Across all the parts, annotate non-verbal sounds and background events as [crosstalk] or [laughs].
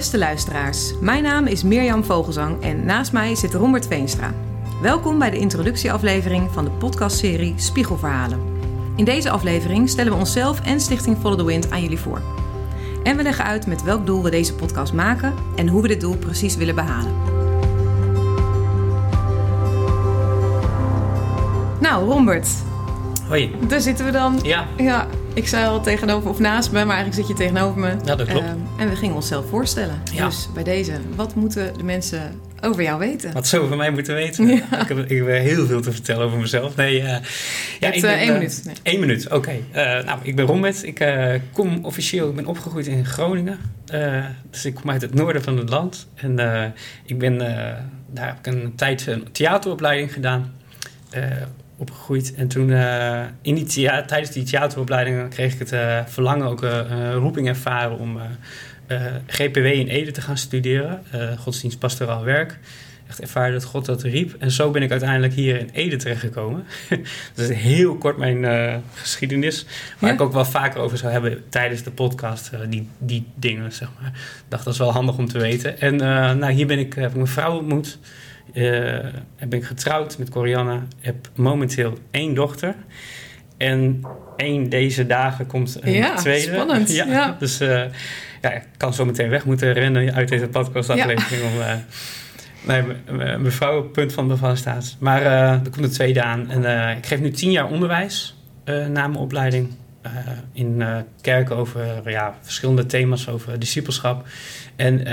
Beste luisteraars, mijn naam is Mirjam Vogelzang en naast mij zit Robert Veenstra. Welkom bij de introductieaflevering van de podcastserie Spiegelverhalen. In deze aflevering stellen we onszelf en Stichting Follow the Wind aan jullie voor. En we leggen uit met welk doel we deze podcast maken en hoe we dit doel precies willen behalen. Nou, Robert, Hoi. daar zitten we dan. Ja, Ja, ik zei al tegenover of naast me, maar eigenlijk zit je tegenover me. Ja, dat klopt. Ehm, en we gingen onszelf voorstellen. Ja. Dus bij deze, wat moeten de mensen over jou weten? wat ze over mij moeten weten. Ja. Ik, heb, ik heb heel veel te vertellen over mezelf. Nee, eh, ja, ik ben, eh, één eh, minuut. Nee. Één minuut, oké. Eh, nou, ik ben Rombert. Ik eh, kom officieel, ik ben opgegroeid in Groningen. Eh, dus ik kom uit het noorden van het land. En eh, ik ben, eh, daar heb ik een tijd een theateropleiding gedaan. Opgegroeid. En toen, eh, in die thea- tijdens die theateropleiding kreeg ik het eh, verlangen, ook eh, een roeping ervaren om GPW in Ede te gaan studeren. godsdienst pastoraal werk. Echt ervaren dat God dat riep. En zo ben ik uiteindelijk hier in Ede terechtgekomen. [laughs] dat is heel kort mijn geschiedenis. Waar Ja. ik ook wel vaker over zou hebben tijdens de podcast. die, die dingen, zeg maar. Ik dacht, dat is wel handig om te weten. En nou, hier ben ik, heb ik mijn vrouw ontmoet. Eh, en ben ik getrouwd met Corianne. Heb momenteel één dochter. En één deze dagen komt een Ja, tweede. spannend. [laughs] Ja. Dus eh, ja, ik kan zo meteen weg moeten rennen uit deze podcastaflevering. Om, eh, nee, mijn vrouw op het punt van bevallen staat. Maar er komt een tweede aan. En ik geef nu tien jaar onderwijs na mijn opleiding. in kerken over ja, verschillende thema's over discipelschap. En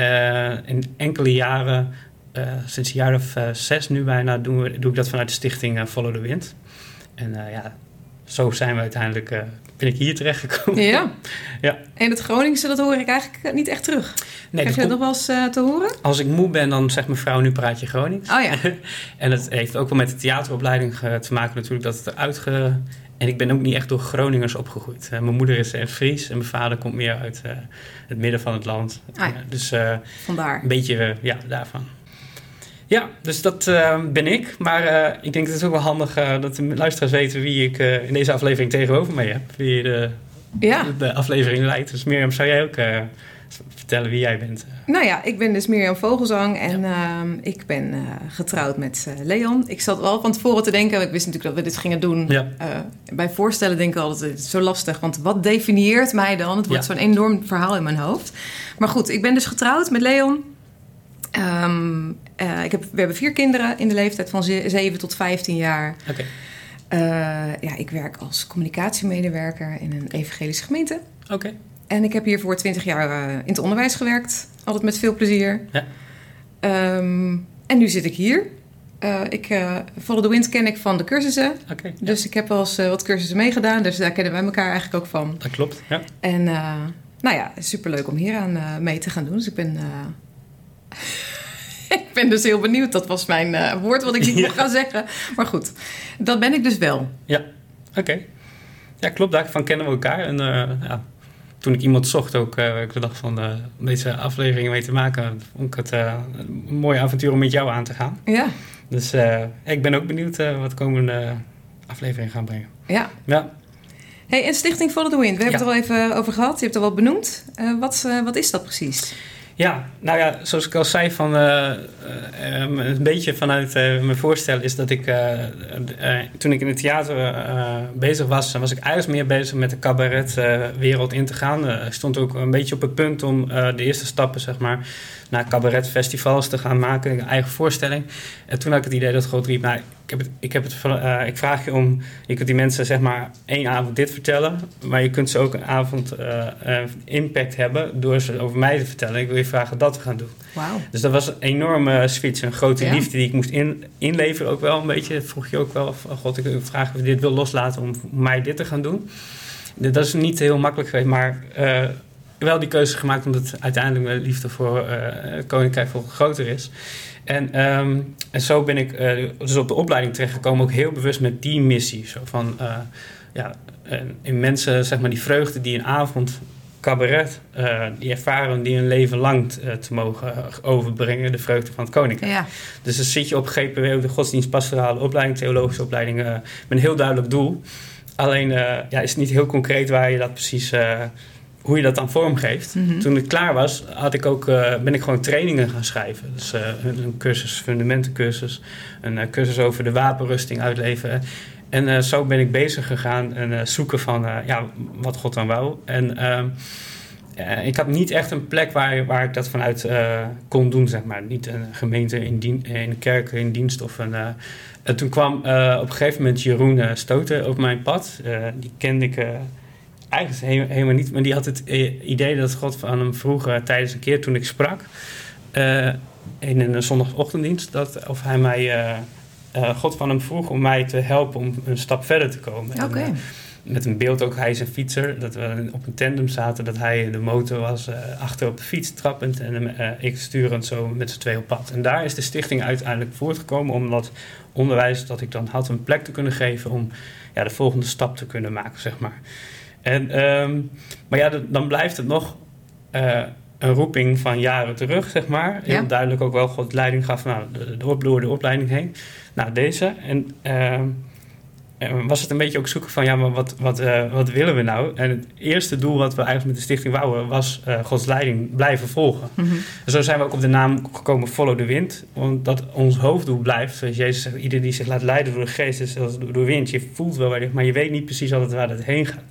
in enkele jaren, sinds een jaar of eh, zes nu bijna, doen we, doe ik dat vanuit de stichting eh, Follow the Wind. En eh, ja, zo zijn we uiteindelijk, eh, ben ik hier terechtgekomen. Ja. [laughs] Ja. En het Groningse, dat hoor ik eigenlijk niet echt terug. Nee, Krijg dat je dat nog wel eens eh, te horen? als ik moe ben, dan zegt mijn vrouw, nu praat je Gronings. Oh ja. [laughs] En het heeft ook wel met de theateropleiding te maken natuurlijk dat het eruit ge... En ik ben ook niet echt door Groningers opgegroeid. Eh, mijn moeder is Fries en mijn vader komt meer uit eh, het midden van het land. Ah ja. Eh, dus eh, Vandaar. een beetje, eh, ja, daarvan. Ja, dus dat eh, ben ik. Maar eh, ik denk dat het ook wel handig eh, dat de luisteraars weten wie ik in deze aflevering tegenover mij heb. Wie de, Ja. de aflevering leidt. Dus Mirjam, zou jij ook vertellen wie jij bent? Nou ja, ik ben dus Mirjam Vogelzang en ehm, ik ben getrouwd met Leon. Ik zat wel van tevoren te denken, ik wist natuurlijk dat we dit gingen doen. Ja. Bij voorstellen denk ik altijd, het is zo lastig, want wat definieert mij dan? Het wordt Ja. zo'n enorm verhaal in mijn hoofd. Maar goed, ik ben dus getrouwd met Leon. Ehm, eh, ik heb, we hebben vier kinderen in de leeftijd van ze- 7 tot 15 jaar. Eh, ja, ik werk als communicatiemedewerker in een evangelische gemeente. oké. En ik heb hier voor 20 jaar eh, in het onderwijs gewerkt. Altijd met veel plezier. Ja. Ehm, en nu zit ik hier. Ik, Follow the Wind ken ik van de cursussen. Oké, ja, Dus ik heb wel eens wat cursussen meegedaan. Dus daar kennen wij elkaar eigenlijk ook van. dat klopt. Ja. En nou ja, superleuk om hier aan mee te gaan doen. Dus ik ben... [laughs] ik ben dus heel benieuwd. Dat was mijn eh, woord wat ik niet [laughs] Ja. mocht gaan zeggen. Maar goed, dat ben ik dus wel. Ja, oké. Ja, klopt. Daarvan kennen we elkaar. En eh, ja, toen ik iemand zocht ook, eh, ik dacht van om deze aflevering mee te maken, vond ik het een mooi avontuur om met jou aan te gaan. Ja, Dus ik ben ook benieuwd wat de komende aflevering gaan brengen. ja. Ja, Hey, en Stichting Follow the Wind, we hebben Ja. het er al even over gehad. Je hebt het al wat benoemd. Wat, wat is dat precies? Ja, nou ja, zoals ik al zei, van, eh, eh, eh, een beetje vanuit eh, mijn voorstel is dat ik, toen ik in het theater bezig was, was ik eigenlijk meer bezig met de cabaretwereld in te gaan. Ik stond ook een beetje op het punt om de eerste stappen, zeg maar, naar cabaretfestivals te gaan maken, een eigen voorstelling. En toen had ik het idee dat God riep, nou, ik, heb het, ik, heb het, eh, ik vraag je om, je kunt die mensen zeg maar één avond dit vertellen, maar je kunt ze ook een avond eh, eh, impact hebben door ze over mij te vertellen. Ik wil je vragen dat te gaan doen. Wauw. Dus dat was een enorme switch, een grote Ja. liefde die ik moest in, inleveren ook wel een beetje. Vroeg je ook wel, van, god, ik vragen of je dit wil loslaten om mij dit te gaan doen. Dat is niet heel makkelijk geweest, maar wel die keuze gemaakt omdat uiteindelijk mijn liefde voor eh, Koninkrijk veel groter is. En, ehm, en zo ben ik eh, dus op de opleiding terechtgekomen, ook heel bewust met die missie. Zo van, eh, ja, in mensen, zeg maar, die vreugde die een avond cabaret, die ervaren die een leven lang te mogen overbrengen, de vreugde van het Koninkrijk. Ja, Dus dan zit je op GPW, de godsdienstpastorale opleiding, theologische opleiding, met een heel duidelijk doel. Alleen ja, is het niet heel concreet waar je dat precies, hoe je dat dan vormgeeft. Mhm. Toen het klaar was, had ik ook, eh, ben ik gewoon trainingen gaan schrijven. Dus eh, een, cursus, fundamentencursus, een eh, cursus over de wapenrusting uitleveren. En zo ben ik bezig gegaan en zoeken van ja, wat God dan wou. En ehm, eh, ik had niet echt een plek waar, waar ik dat vanuit kon doen, zeg maar. Niet een gemeente in, dien, in een kerk in dienst of een... en toen kwam op een gegeven moment Jeroen Stoten op mijn pad. Die kende ik eigenlijk he- helemaal niet. Maar die had het eh, idee dat God van hem vroeg eh, tijdens een keer toen ik sprak... eh, in een zondagochtenddienst, dat of hij mij... God van hem vroeg om mij te helpen om een stap verder te komen. En, eh, met een beeld ook, hij is een fietser, dat we op een tandem zaten, dat hij de motor was, achter op de fiets trappend en ik sturend zo met z'n twee op pad. En daar is de stichting uiteindelijk voortgekomen om dat onderwijs dat ik dan had een plek te kunnen geven om ja, de volgende stap te kunnen maken, zeg maar. En, ehm, maar ja, dan blijft het nog eh, een roeping van jaren terug, zeg maar. Heel Ja. duidelijk ook wel God leiding gaf, nou, de, de, door de opleiding heen. Nou, deze. En ehm, en was het een beetje ook zoeken van, ja, maar wat, wat, eh, wat willen we nou? En het eerste doel wat we eigenlijk met de stichting wouden, was eh, Gods leiding blijven volgen. Mhm. En zo zijn we ook op de naam gekomen Follow the Wind. Omdat ons hoofddoel blijft, zoals Jezus zegt, ieder die zich laat leiden door de geest is door de wind. Je voelt wel waar je, maar je weet niet precies altijd waar het heen gaat.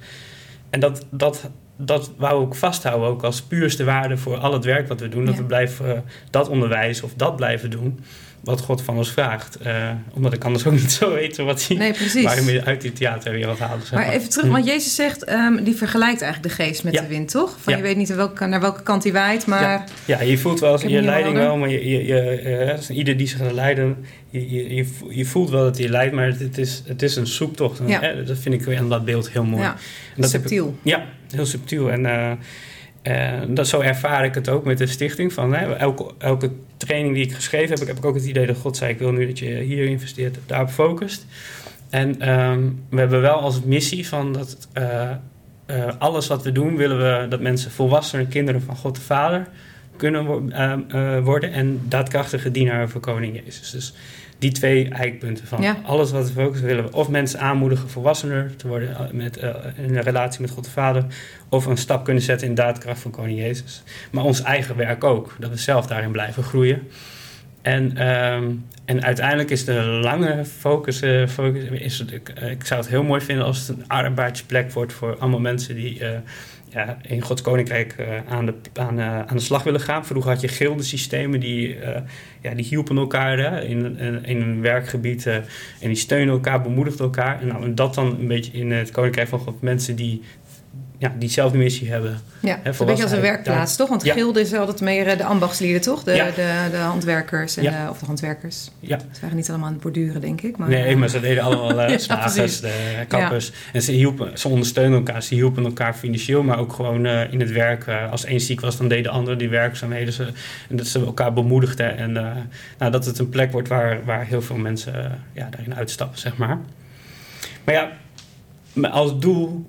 En dat, dat, dat wou ik vasthouden, ook als puurste waarde voor al het werk wat we doen. Dat we blijven eh, dat onderwijs of dat blijven doen, wat God van ons vraagt. Eh, omdat ik anders ook niet zo weet wat hij, Nee, precies. waar je uit die theaterwereld haalt. zeg Maar even terug, Hm. want Jezus zegt, ehm, die vergelijkt eigenlijk de geest met Ja. de wind, toch? Van Ja. je weet niet naar welke, naar welke kant hij waait, maar... Ja, je voelt wel je leiding wel, maar je, je, je, eh, ieder die zich gaat leiden, je, je, je vo- je voelt wel dat hij leidt, maar het is, het is een zoektocht. En, Ja. eh, dat vind ik weer aan dat beeld heel mooi. Ja, En dat heb ik- subtiel. ja, heel subtiel. En eh, eh, dat, zo ervaar ik het ook met de stichting. Van, hè, elke, elke training die ik geschreven heb, heb ik ook het idee dat God zei... ik wil nu dat je hier investeert, daarop focust. En ehm, we hebben wel als missie van dat... eh, alles wat we doen, willen we dat mensen volwassenen, kinderen van God de Vader kunnen ehm, eh, worden en daadkrachtige dienaren voor Koning Jezus. Dus die twee eikpunten van Ja. alles wat we focussen, willen of mensen aanmoedigen volwassener te worden eh, met, eh, in een relatie met God de Vader, of een stap kunnen zetten in daadkracht van Koning Jezus. Maar ons eigen werk ook, dat we zelf daarin blijven groeien. En, ehm, en uiteindelijk is de lange focus, eh, focus is ik, ik zou het heel mooi vinden als het een arbeidsplek wordt voor allemaal mensen die ja, in Gods Koninkrijk eh, aan, de, aan, eh, aan de slag willen gaan. Vroeger had je gildensystemen die, eh, ja, die hielpen elkaar hè, in, in, een werkgebied eh, en die steunen elkaar, bemoedigden elkaar. En, nou, en dat dan een beetje in het Koninkrijk van God, mensen die ja, diezelfde missie hebben. Ja, is een beetje als een werkplaats, toch? Want Ja. gilde is altijd meer eh, de ambachtslieden, toch? De, Ja. de, de handwerkers, en Ja. de- of de handwerkers. Ja. Ze waren niet allemaal aan het borduren, denk ik. Maar, nee, eh, maar ze deden allemaal [laughs] Ja, slagers, de kappers. En ze, hielpen, ze ondersteunen elkaar. Ze hielpen elkaar financieel, maar ook gewoon eh, in het werk. Als één ziek was, dan deed de ander die werkzaamheden. Ze, en dat ze elkaar bemoedigden. En nou, dat het een plek wordt waar, waar heel veel mensen ja, daarin uitstappen, zeg maar. Maar ja, maar als doel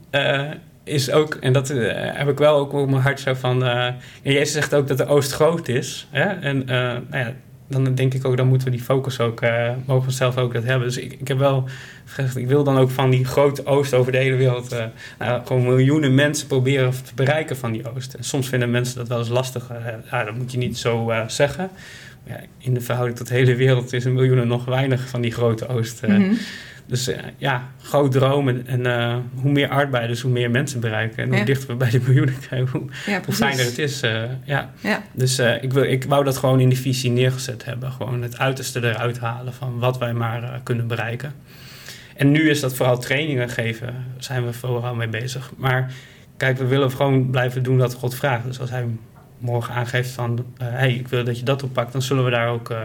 is ook, en dat eh, heb ik wel ook op mijn hart zo van. ja, Jezus zegt ook dat de oost groot is. Hè? En eh, nou ja, dan denk ik ook, dan moeten we die focus ook, mogen we zelf ook dat hebben. Dus ik, ik heb wel gezegd, ik wil dan ook van die grote oost over de hele wereld, nou, gewoon miljoenen mensen proberen te bereiken van die oost. En soms vinden mensen dat wel eens lastig. dat moet je niet zo zeggen. Ja, in de verhouding tot de hele wereld is een miljoenen nog weinig van die grote oost. mhm. Dus eh, ja, groot dromen. En eh, hoe meer arbeiders, hoe meer mensen bereiken. En hoe Ja. dichter we bij de miljoenen krijgen, hoe, ja, hoe precies. fijner het is. eh, ja. Ja. Dus ik, wil, ik wou dat gewoon in de visie neergezet hebben. Gewoon het uiterste eruit halen van wat wij maar kunnen bereiken. En nu is dat vooral trainingen geven, zijn we vooral mee bezig. Maar kijk, we willen gewoon blijven doen wat God vraagt. Dus als hij morgen aangeeft van, hé, hey, ik wil dat je dat oppakt, dan zullen we daar ook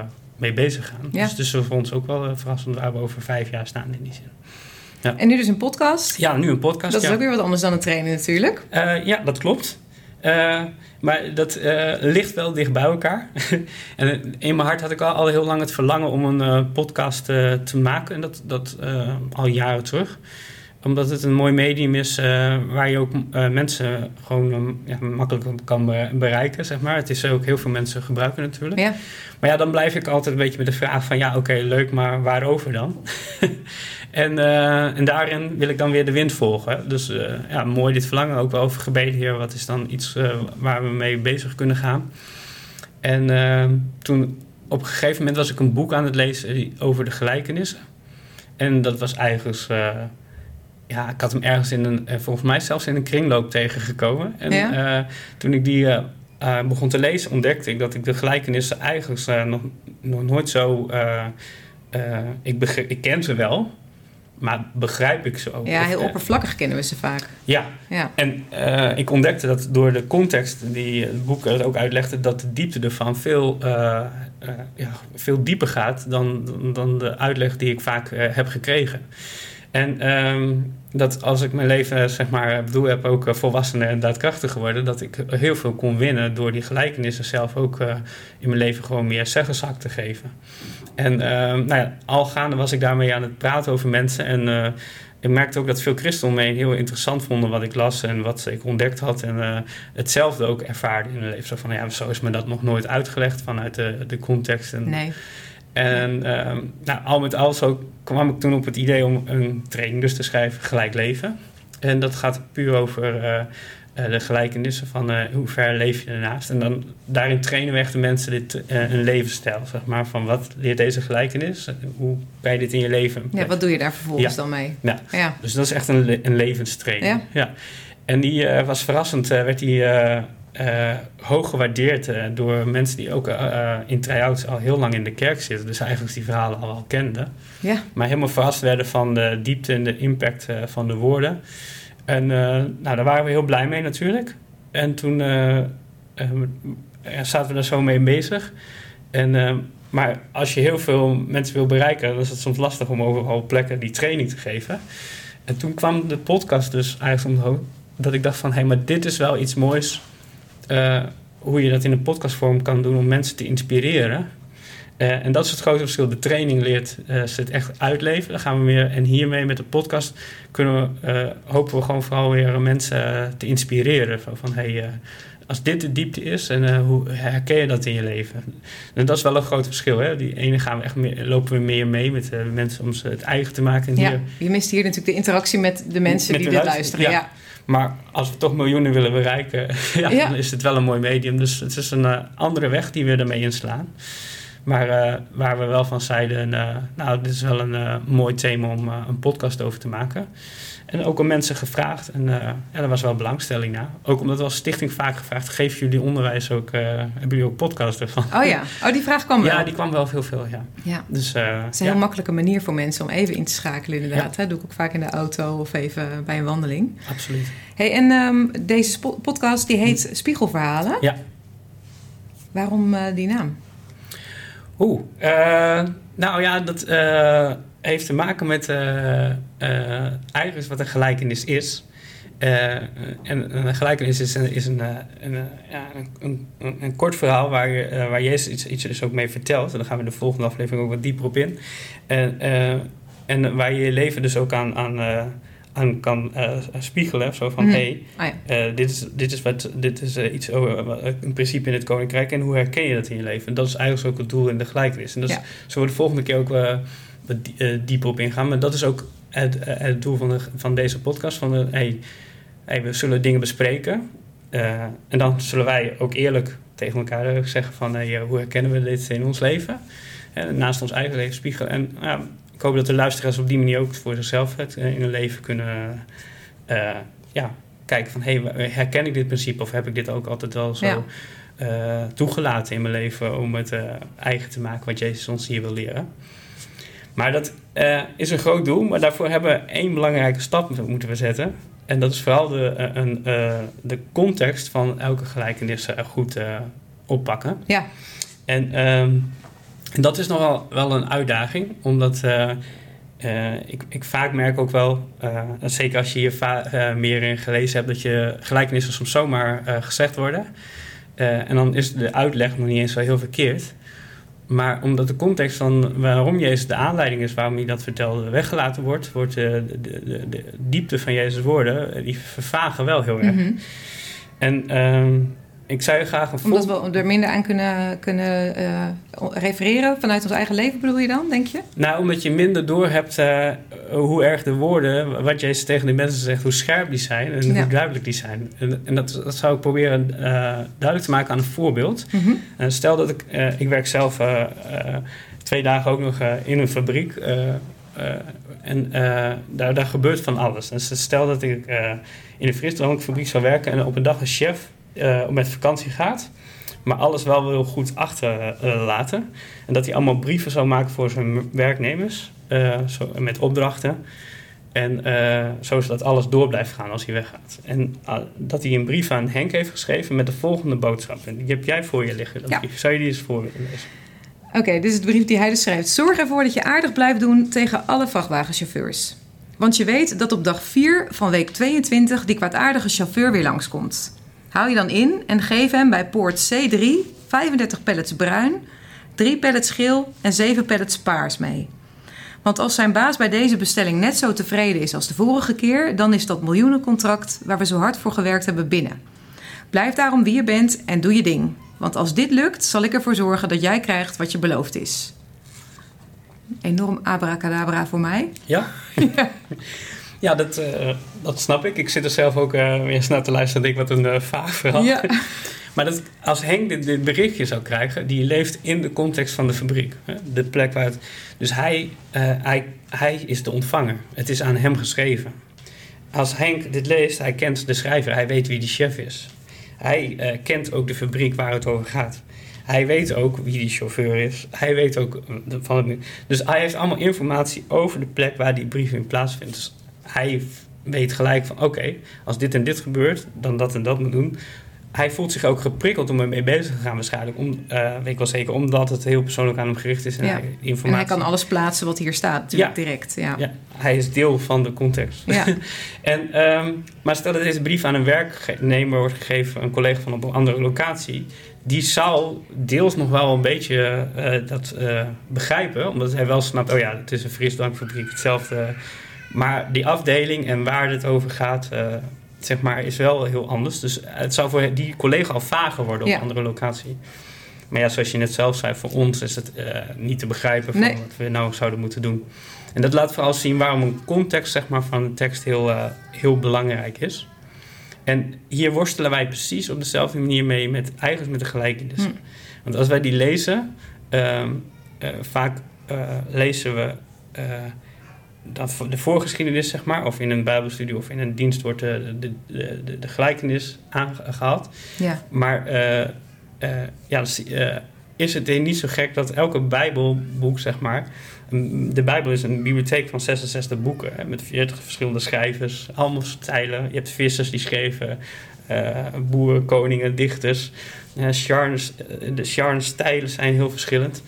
mee bezig gaan. Ja. Dus het is voor ons ook wel eh, verrassend waar we over vijf jaar staan in die zin. En nu dus een podcast. Ja, nu een podcast. dat is ja. ook weer wat anders dan een training natuurlijk. Eh, ja, dat klopt. Eh, maar dat ligt wel dicht bij elkaar. [laughs] en in mijn hart had ik al, al heel lang het verlangen om een podcast te maken. En dat, dat al jaren terug. Omdat het een mooi medium is waar je ook mensen gewoon ja, makkelijk kan bereiken, zeg maar. Het is ook heel veel mensen gebruiken natuurlijk. Ja. Maar ja, dan blijf ik altijd een beetje met de vraag van... ja, oké, leuk, maar waarover dan? [laughs] en, en daarin wil ik dan weer de wind volgen. Dus ja, mooi dit verlangen ook wel over gebeden, heer. Wat is dan iets waar we mee bezig kunnen gaan? En toen op een gegeven moment was ik een boek aan het lezen over de gelijkenissen. En dat was eigenlijk, ja, ik had hem ergens in een, eh, volgens mij zelfs in een kringloop tegengekomen. En uh, toen ik die begon te lezen, ontdekte ik dat ik de gelijkenissen eigenlijk nog, nog nooit zo. ik, ik ken ze wel, maar begrijp ik ze ook? Ja, heel oppervlakkig kennen we ze vaak. Ja, ja. en uh, ik ontdekte dat door de context die het boek ook uitlegde, dat de diepte ervan veel, uh, uh, ja, veel dieper gaat dan, dan de uitleg die ik vaak heb gekregen. En um, dat als ik mijn leven, zeg maar, bedoel, heb ook volwassen en daadkrachtig geworden, dat ik heel veel kon winnen door die gelijkenissen zelf ook in mijn leven gewoon meer zeggenzak te geven. En uh, nou ja, al gaande was ik daarmee aan het praten over mensen. En uh, ik merkte ook dat veel christenen mee heel interessant vonden wat ik las en wat ik ontdekt had. En hetzelfde ook ervaarde in hun leven. Zo van, ja, zo is me dat nog nooit uitgelegd vanuit de, de context. En, nee. En ehm, nou, al met al zo kwam ik toen op het idee om een training dus te schrijven, Gelijk Leven. En dat gaat puur over uh, uh, de gelijkenissen van uh, hoe ver leef je ernaast. En dan daarin trainen we echt de mensen dit, uh, een levensstijl, zeg maar. Van wat leert deze gelijkenis? Hoe kan je dit in je leven? Ja, wat doe je daar vervolgens dan mee? Ja. ja. dus dat is echt een, een levenstraining. Ja. ja. En die was verrassend, werd die hoog gewaardeerd door mensen die ook in try-outs al heel lang in de kerk zitten. Dus eigenlijk die verhalen al, al kenden. Ja. Maar helemaal verrast werden van de diepte en de impact van de woorden. En uh, nou, daar waren we heel blij mee natuurlijk. En toen uh, zaten we er zo mee bezig. En, maar als je heel veel mensen wil bereiken, dan is het soms lastig om overal plekken die training te geven. En toen kwam de podcast dus eigenlijk omhoog. Dat ik dacht van, hé, hey, maar dit is wel iets moois. Hoe je dat in een podcastvorm kan doen om mensen te inspireren. Uh, en dat is het grote verschil. De training leert uh, ze het echt uitleven. Dan gaan we weer. En hiermee met de podcast kunnen we, hopen we gewoon vooral weer mensen te inspireren. Van hey, als dit de diepte is, en hoe herken je dat in je leven? En dat is wel een groot verschil. Hè? Die ene gaan we echt meer, lopen we meer mee met mensen om ze het eigen te maken. En ja, je mist hier natuurlijk de interactie met de mensen die dit luisteren. Ja. Maar als we toch miljoenen willen bereiken, [laughs] ja, ja. dan is het wel een mooi medium. Dus het is een andere weg die we ermee inslaan. Maar uh, waar we wel van zeiden, uh, nou, dit is wel een mooi thema om een podcast over te maken. En ook aan mensen gevraagd. En ja, er was wel belangstelling naar. Ook omdat we als stichting vaak gevraagd, geven jullie onderwijs ook, hebben jullie ook podcasts ervan? Oh ja, oh die vraag kwam [laughs] wel. Ja, die kwam wel heel veel, ja. ja. Dus, het is een heel makkelijke manier voor mensen om even in te schakelen inderdaad. Dat doe ik ook vaak in de auto of even bij een wandeling. Absoluut. Hey, en um, deze podcast die heet Spiegelverhalen. Ja. Waarom die naam? Oeh, uh, nou ja, dat uh, heeft te maken met uh, eigenlijk wat een gelijkenis is. en een gelijkenis is een, is een, een, ja, een, een, een, kort verhaal waar, waar Jezus iets, iets dus ook mee vertelt. En daar gaan we de volgende aflevering ook wat dieper op in. En, en waar je je leven dus ook aan, aan aan kan spiegelen. Zo van, hé, hey, oh ja. dit is, dit is, wat, dit is iets over een principe in het koninkrijk... en hoe herken je dat in je leven? En dat is eigenlijk ook het doel in de gelijkenis. En dat is, ja. zo we de volgende keer ook wat dieper op ingaan. Maar dat is ook het, het doel van, de, van deze podcast. Van, de, hey, hey, we zullen dingen bespreken. en dan zullen wij ook eerlijk tegen elkaar zeggen van... Hey, hoe herkennen we dit in ons leven? En naast ons eigen leven spiegelen. En ik hoop dat de luisteraars op die manier ook voor zichzelf het in hun leven kunnen uh, ja, kijken van hey, herken ik dit principe of heb ik dit ook altijd wel zo ja. toegelaten in mijn leven om het eigen te maken wat Jezus ons hier wil leren. Maar dat is een groot doel, maar daarvoor hebben we één belangrijke stap moeten we zetten. En dat is vooral de, een, de context van elke gelijkenis goed oppakken. Ja. En um, en dat is nogal wel een uitdaging, omdat uh, ik, ik, vaak merk ook wel, uh, zeker als je hier meer in gelezen hebt, dat je gelijkenissen soms zomaar gezegd worden. en dan is de uitleg nog niet eens zo heel verkeerd. Maar omdat de context van waarom Jezus de aanleiding is waarom hij dat vertelde weggelaten wordt, wordt de, de, de, de diepte van Jezus' woorden, die vervagen wel heel erg. Mhm. En ehm, ik zou je graag een Omdat we er minder aan kunnen, kunnen eh, refereren vanuit ons eigen leven, bedoel je dan, denk je? Nou, omdat je minder doorhebt uh, hoe erg de woorden, wat Jezus tegen de mensen zegt, hoe scherp die zijn en Ja. hoe duidelijk die zijn. En, en dat, dat zou ik proberen eh, duidelijk te maken aan een voorbeeld. Mhm. Eh, stel dat ik, eh, ik werk zelf eh, eh, twee dagen ook nog eh, in een fabriek. eh, eh, en eh, daar, daar gebeurt van alles. Dus stel dat ik eh, in een frisdrankfabriek zou werken en op een dag een chef eh, met vakantie gaat. Maar alles wel wil goed achterlaten. en dat hij allemaal brieven zou maken voor zijn werknemers. eh, zo, met opdrachten. En eh, zo zodat alles door blijft gaan als hij weggaat. En ah, dat hij een brief aan Henk heeft geschreven met de volgende boodschap. En die heb jij voor je liggen. Dat Ja. brief. Zou je die eens voor willen lezen? Oké, dit is de brief die hij dus schrijft. Zorg ervoor dat je aardig blijft doen tegen alle vrachtwagenchauffeurs. Want je weet dat op dag 4 van week 22 die kwaadaardige chauffeur weer langskomt. Hou je dan in en geef hem bij poort C3 35 pallets bruin, 3 pallets geel en 7 pallets paars mee. Want als zijn baas bij deze bestelling net zo tevreden is als de vorige keer, dan is dat miljoenencontract waar we zo hard voor gewerkt hebben binnen. Blijf daarom wie je bent en doe je ding. Want als dit lukt, zal ik ervoor zorgen dat jij krijgt wat je beloofd is. Enorm abracadabra voor mij. Ja? [laughs] [laughs] ja, dat, eh, dat snap ik. Ik zit er zelf ook uh, eens naar te luisteren en denk wat een eh, vaag verhaal. Ja. [laughs] Maar dat, als Henk dit, dit berichtje zou krijgen, die leeft in de context van de fabriek. hè, De plek waar het. Dus hij, eh, hij, hij is de ontvanger. Het is aan hem geschreven. Als Henk dit leest, hij kent de schrijver, hij weet wie die chef is. Hij eh, kent ook de fabriek waar het over gaat. Hij weet ook wie die chauffeur is. Hij weet ook eh, van het. Dus hij heeft allemaal informatie over de plek waar die brief in plaatsvindt. Dus hij weet gelijk van: oké, als dit en dit gebeurt, dan dat en dat moet doen. Hij voelt zich ook geprikkeld om ermee bezig te gaan, waarschijnlijk. Om, eh, weet ik wel zeker, omdat het heel persoonlijk aan hem gericht is en Ja. hij informatie. En hij kan alles plaatsen wat hier staat, natuurlijk Ja. direct. Ja. Ja, hij is deel van de context. Ja. [laughs] En, ehm, maar stel dat deze brief aan een werknemer wordt gegeven, een collega van op een andere locatie, die zou deels nog wel een beetje eh, dat eh, begrijpen, omdat hij wel snapt, oh ja, het is een frisdrankfabriek, hetzelfde. Maar die afdeling en waar het over gaat, eh, zeg maar, is wel heel anders. Dus het zou voor die collega al vager worden op Ja. andere locatie. Maar ja, zoals je net zelf zei, voor ons is het eh, niet te begrijpen van Nee. wat we nou zouden moeten doen. En dat laat vooral zien waarom een context zeg maar, van de tekst heel, eh, heel belangrijk is. En hier worstelen wij precies op dezelfde manier mee met eigenlijk met de gelijkenissen. Hm. Want als wij die lezen, ehm, eh, vaak lezen we dat de voorgeschiedenis, zeg maar, of in een bijbelstudie of in een dienst wordt de, de, de, de, gelijkenis aangehaald. Ja. Maar eh, eh, ja, dus, eh, is het niet zo gek dat elke Bijbelboek, zeg maar. De Bijbel is een bibliotheek van 66 boeken hè, met 40 verschillende schrijvers, allemaal stijlen. Je hebt vissers die schreven, boeren, koningen, dichters. De genrestijlen zijn heel verschillend.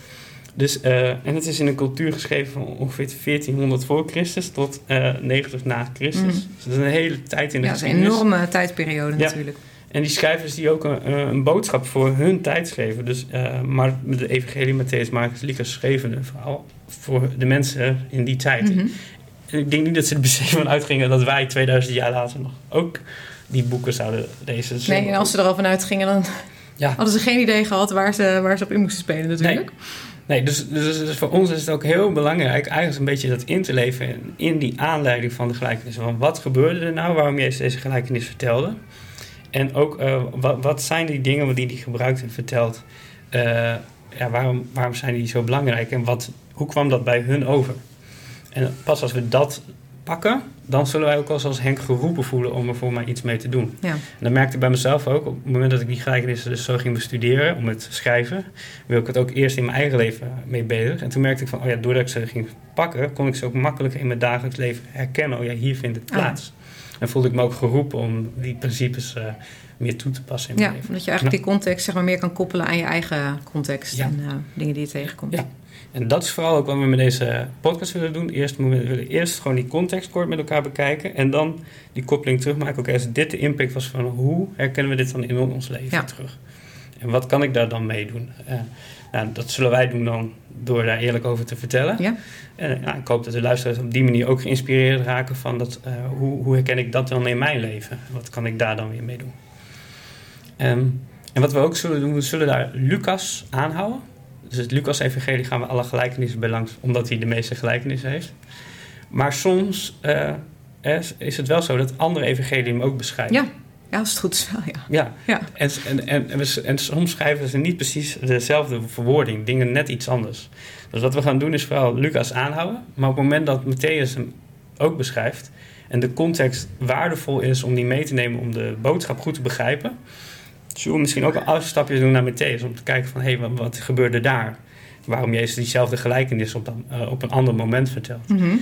Dus, eh, en het is in een cultuur geschreven van ongeveer 1400 voor Christus tot eh 90 na Christus. Mhm. Dus dat is een hele tijd in de Ja, dat is een geschiedenis. enorme tijdperiode Ja. natuurlijk. En die schrijvers die ook een, een boodschap voor hun tijd schreven. Dus, eh, maar de Evangelie, Matthäus, Marcus, Lucas schreven een verhaal voor de mensen in die tijd. Mhm. En ik denk niet dat ze er se van uitgingen dat wij 2000 jaar later nog ook die boeken zouden lezen. Dus, Nee, en als ze er al vanuit gingen, dan Ja. hadden ze geen idee gehad waar ze, waar ze op in moesten spelen natuurlijk. Nee, dus, dus, dus voor ons is het ook heel belangrijk eigenlijk een beetje dat in te leven in, die aanleiding van de gelijkenis. Van wat gebeurde er nou waarom Jezus deze gelijkenis vertelde? En ook eh, wat, wat zijn die dingen die hij gebruikt en vertelt? Eh, ja, waarom, waarom zijn die zo belangrijk en wat, hoe kwam dat bij hun over? En pas als we dat pakken, dan zullen wij ook als, als Henk geroepen voelen om er voor mij iets mee te doen. Ja. En dat merkte ik bij mezelf ook. Op het moment dat ik die gelijkenissen dus zo ging bestuderen om het te schrijven, wil ik het ook eerst in mijn eigen leven mee bezig. En toen merkte ik van, oh ja, doordat ik ze ging pakken, kon ik ze ook makkelijker in mijn dagelijks leven herkennen. Oh ja, hier vindt het Ah. plaats. En voelde ik me ook geroepen om die principes eh, meer toe te passen in Ja, mijn leven. omdat je eigenlijk die context zeg maar, meer kan koppelen aan je eigen context Ja. en eh, dingen die je tegenkomt. Ja. En dat is vooral ook wat we met deze podcast willen doen. Eerst we willen eerst gewoon die context kort met elkaar bekijken. En dan die koppeling terugmaken. Oké, als dit de impact was van hoe herkennen we dit dan in ons leven Ja. terug? En wat kan ik daar dan mee doen? Uh, nou, dat zullen wij doen dan door daar eerlijk over te vertellen. Ja. En ja, ik hoop dat de luisteraars op die manier ook geïnspireerd raken van dat, uh, hoe, hoe herken ik dat dan in mijn leven? Wat kan ik daar dan weer mee doen? Um, en wat we ook zullen doen, we zullen daar Lucas aanhouden. Dus het Lucas-evangelie gaan we alle gelijkenissen bij langs, omdat hij de meeste gelijkenissen heeft. Maar soms uh, is het wel zo dat andere evangelieën hem ook beschrijven. Ja. Ja, als het goed is wel, ja. Ja, ja. En, en, en, en, en soms schrijven ze niet precies dezelfde verwoording, dingen net iets anders. Dus wat we gaan doen is vooral Lucas aanhouden. Maar op het moment dat Matthäus hem ook beschrijft... en de context waardevol is om die mee te nemen om de boodschap goed te begrijpen... zullen we misschien ook een afstapje doen naar Matthäus... om te kijken van, hé, hey, wat, wat gebeurde daar? Waarom Jezus diezelfde gelijkenis op, dan, uh, op een ander moment vertelt. Mm -hmm.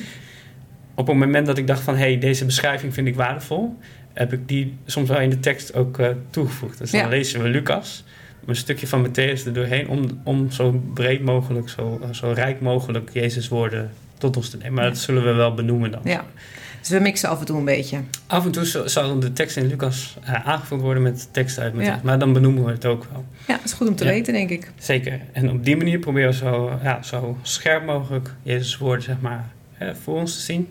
Op het moment dat ik dacht van, hé, hey, deze beschrijving vind ik waardevol heb ik die soms wel in de tekst ook uh, toegevoegd. Dus dan Ja. lezen we Lucas, een stukje van Matthäus er doorheen... om, om zo breed mogelijk, zo, zo rijk mogelijk Jezus woorden tot ons te nemen. Maar Ja. dat zullen we wel benoemen dan. Ja. Dus we mixen af en toe een beetje. Af en toe zal- de tekst in Lucas eh, aangevuld worden met tekst uit. Ja. Maar dan benoemen we het ook wel. Ja, dat is goed om te Ja. weten, denk ik. Zeker. En op die manier proberen we zo, ja, zo scherp mogelijk Jezus woorden zeg maar, hè, voor ons te zien...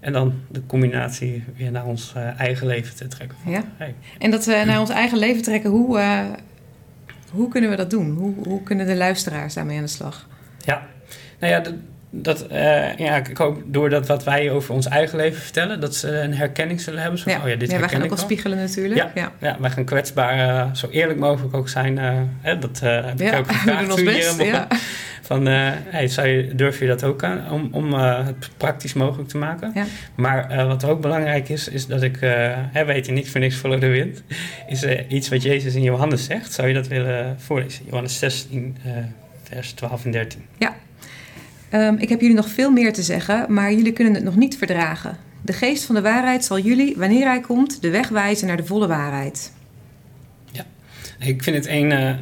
En dan de combinatie weer naar ons eh, eigen leven te trekken. Ja. hey, En dat we naar ons eigen leven trekken, hoe, eh, hoe kunnen we dat doen? Hoe, hoe kunnen de luisteraars daarmee aan de slag? Ja, nou ja, dat, eh, ja, ik hoop doordat wat wij over ons eigen leven vertellen, dat ze een herkenning zullen hebben. Zo, Ja, oh ja, dit ja wij gaan ook wel. spiegelen natuurlijk. Ja. ja. Ja, wij gaan kwetsbaar, eh, zo eerlijk mogelijk ook zijn. eh, hè, dat heb ik Ja, ook [laughs] gevraagd toen hier best. Ja. Van, hey, zou je, durf je dat ook aan om, om het praktisch mogelijk te maken? Ja. Maar wat ook belangrijk is, is dat ik, hè, weet je, niks voor niks follow de wind. [laughs] Is iets wat Jezus in Johannes zegt. Zou je dat willen voorlezen? Johannes 16, eh, vers 12 en 13. Ehm, ik heb jullie nog veel meer te zeggen, maar jullie kunnen het nog niet verdragen. De geest van de waarheid zal jullie, wanneer hij komt, de weg wijzen naar de volle waarheid. Ik vind het een, eh,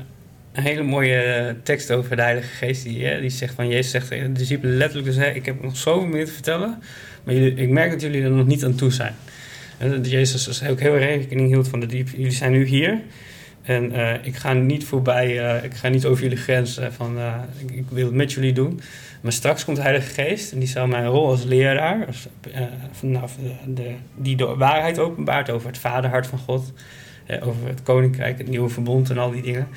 hele mooie eh, tekst over de Heilige Geest. Die, eh, die zegt van Jezus zegt tegen de discipelen letterlijk dus, ik heb nog zoveel meer te vertellen, maar jullie, ik merk dat jullie er nog niet aan toe zijn. En Jezus dus ook heel rekening hield van de diep, jullie zijn nu hier. En eh, ik ga niet voorbij, eh, ik ga niet over jullie grens eh, van ik, ik wil het met jullie doen. Maar straks komt de Heilige Geest en die zal mijn rol als leraar, vanaf de, de, die de waarheid openbaart over het vaderhart van God, over het koninkrijk, het nieuwe verbond en al die dingen.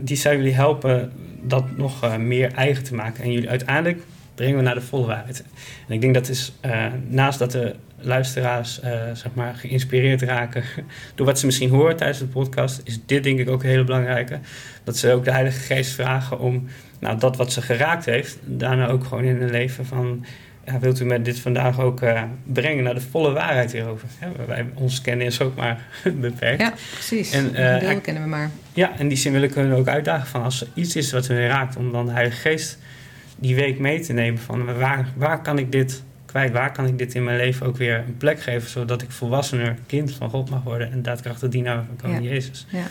die zou jullie helpen dat nog meer eigen te maken. En jullie uiteindelijk brengen we naar de volle waarheid. En ik denk dat is, naast dat de luisteraars eh, zeg maar geïnspireerd raken [laughs] door wat ze misschien horen tijdens de podcast, is dit denk ik ook een hele belangrijke. Dat ze ook de Heilige Geest vragen om nou, dat wat ze geraakt heeft, daarna ook gewoon in hun leven van. Ja, wilt u met dit vandaag ook eh, brengen naar de volle waarheid hierover? Ja, wij, ons kennen is ook maar [laughs] beperkt. Ja, precies. En, deel kennen we maar. Ja, en die zin wil ik hun ook uitdagen van als er iets is wat hun raakt, om dan de Heilige Geest die week mee te nemen van waar, waar kan ik dit kwijt, waar kan ik dit in mijn leven ook weer een plek geven, zodat ik volwassener kind van God mag worden en daadkrachtig dienaar van koning Ja. Jezus. Ja.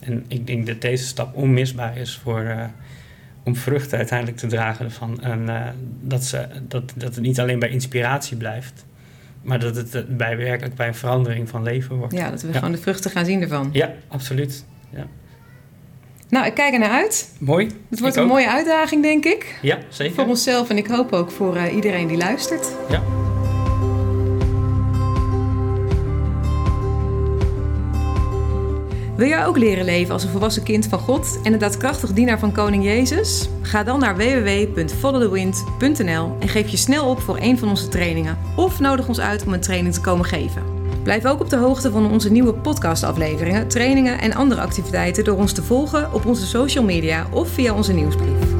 En ik denk dat deze stap onmisbaar is voor, eh, om vruchten uiteindelijk te dragen ervan. En eh, dat, ze, dat, dat het niet alleen bij inspiratie blijft, maar dat het eh, bij werkelijk bij een verandering van leven wordt. ja, dat we Ja. gewoon de vruchten gaan zien ervan. Ja, absoluut. Ja. Nou, ik kijk er naar uit. Mooi. Het wordt een ook. mooie uitdaging, denk ik. Ja, zeker. Voor onszelf en ik hoop ook voor eh, iedereen die luistert. Ja. Wil jij ook leren leven als een volwassen kind van God en een daadkrachtig dienaar van Koning Jezus? Ga dan naar www.followthewind.nl en geef je snel op voor een van onze trainingen. Of nodig ons uit om een training te komen geven. Blijf ook op de hoogte van onze nieuwe podcastafleveringen, trainingen en andere activiteiten door ons te volgen op onze social media of via onze nieuwsbrief.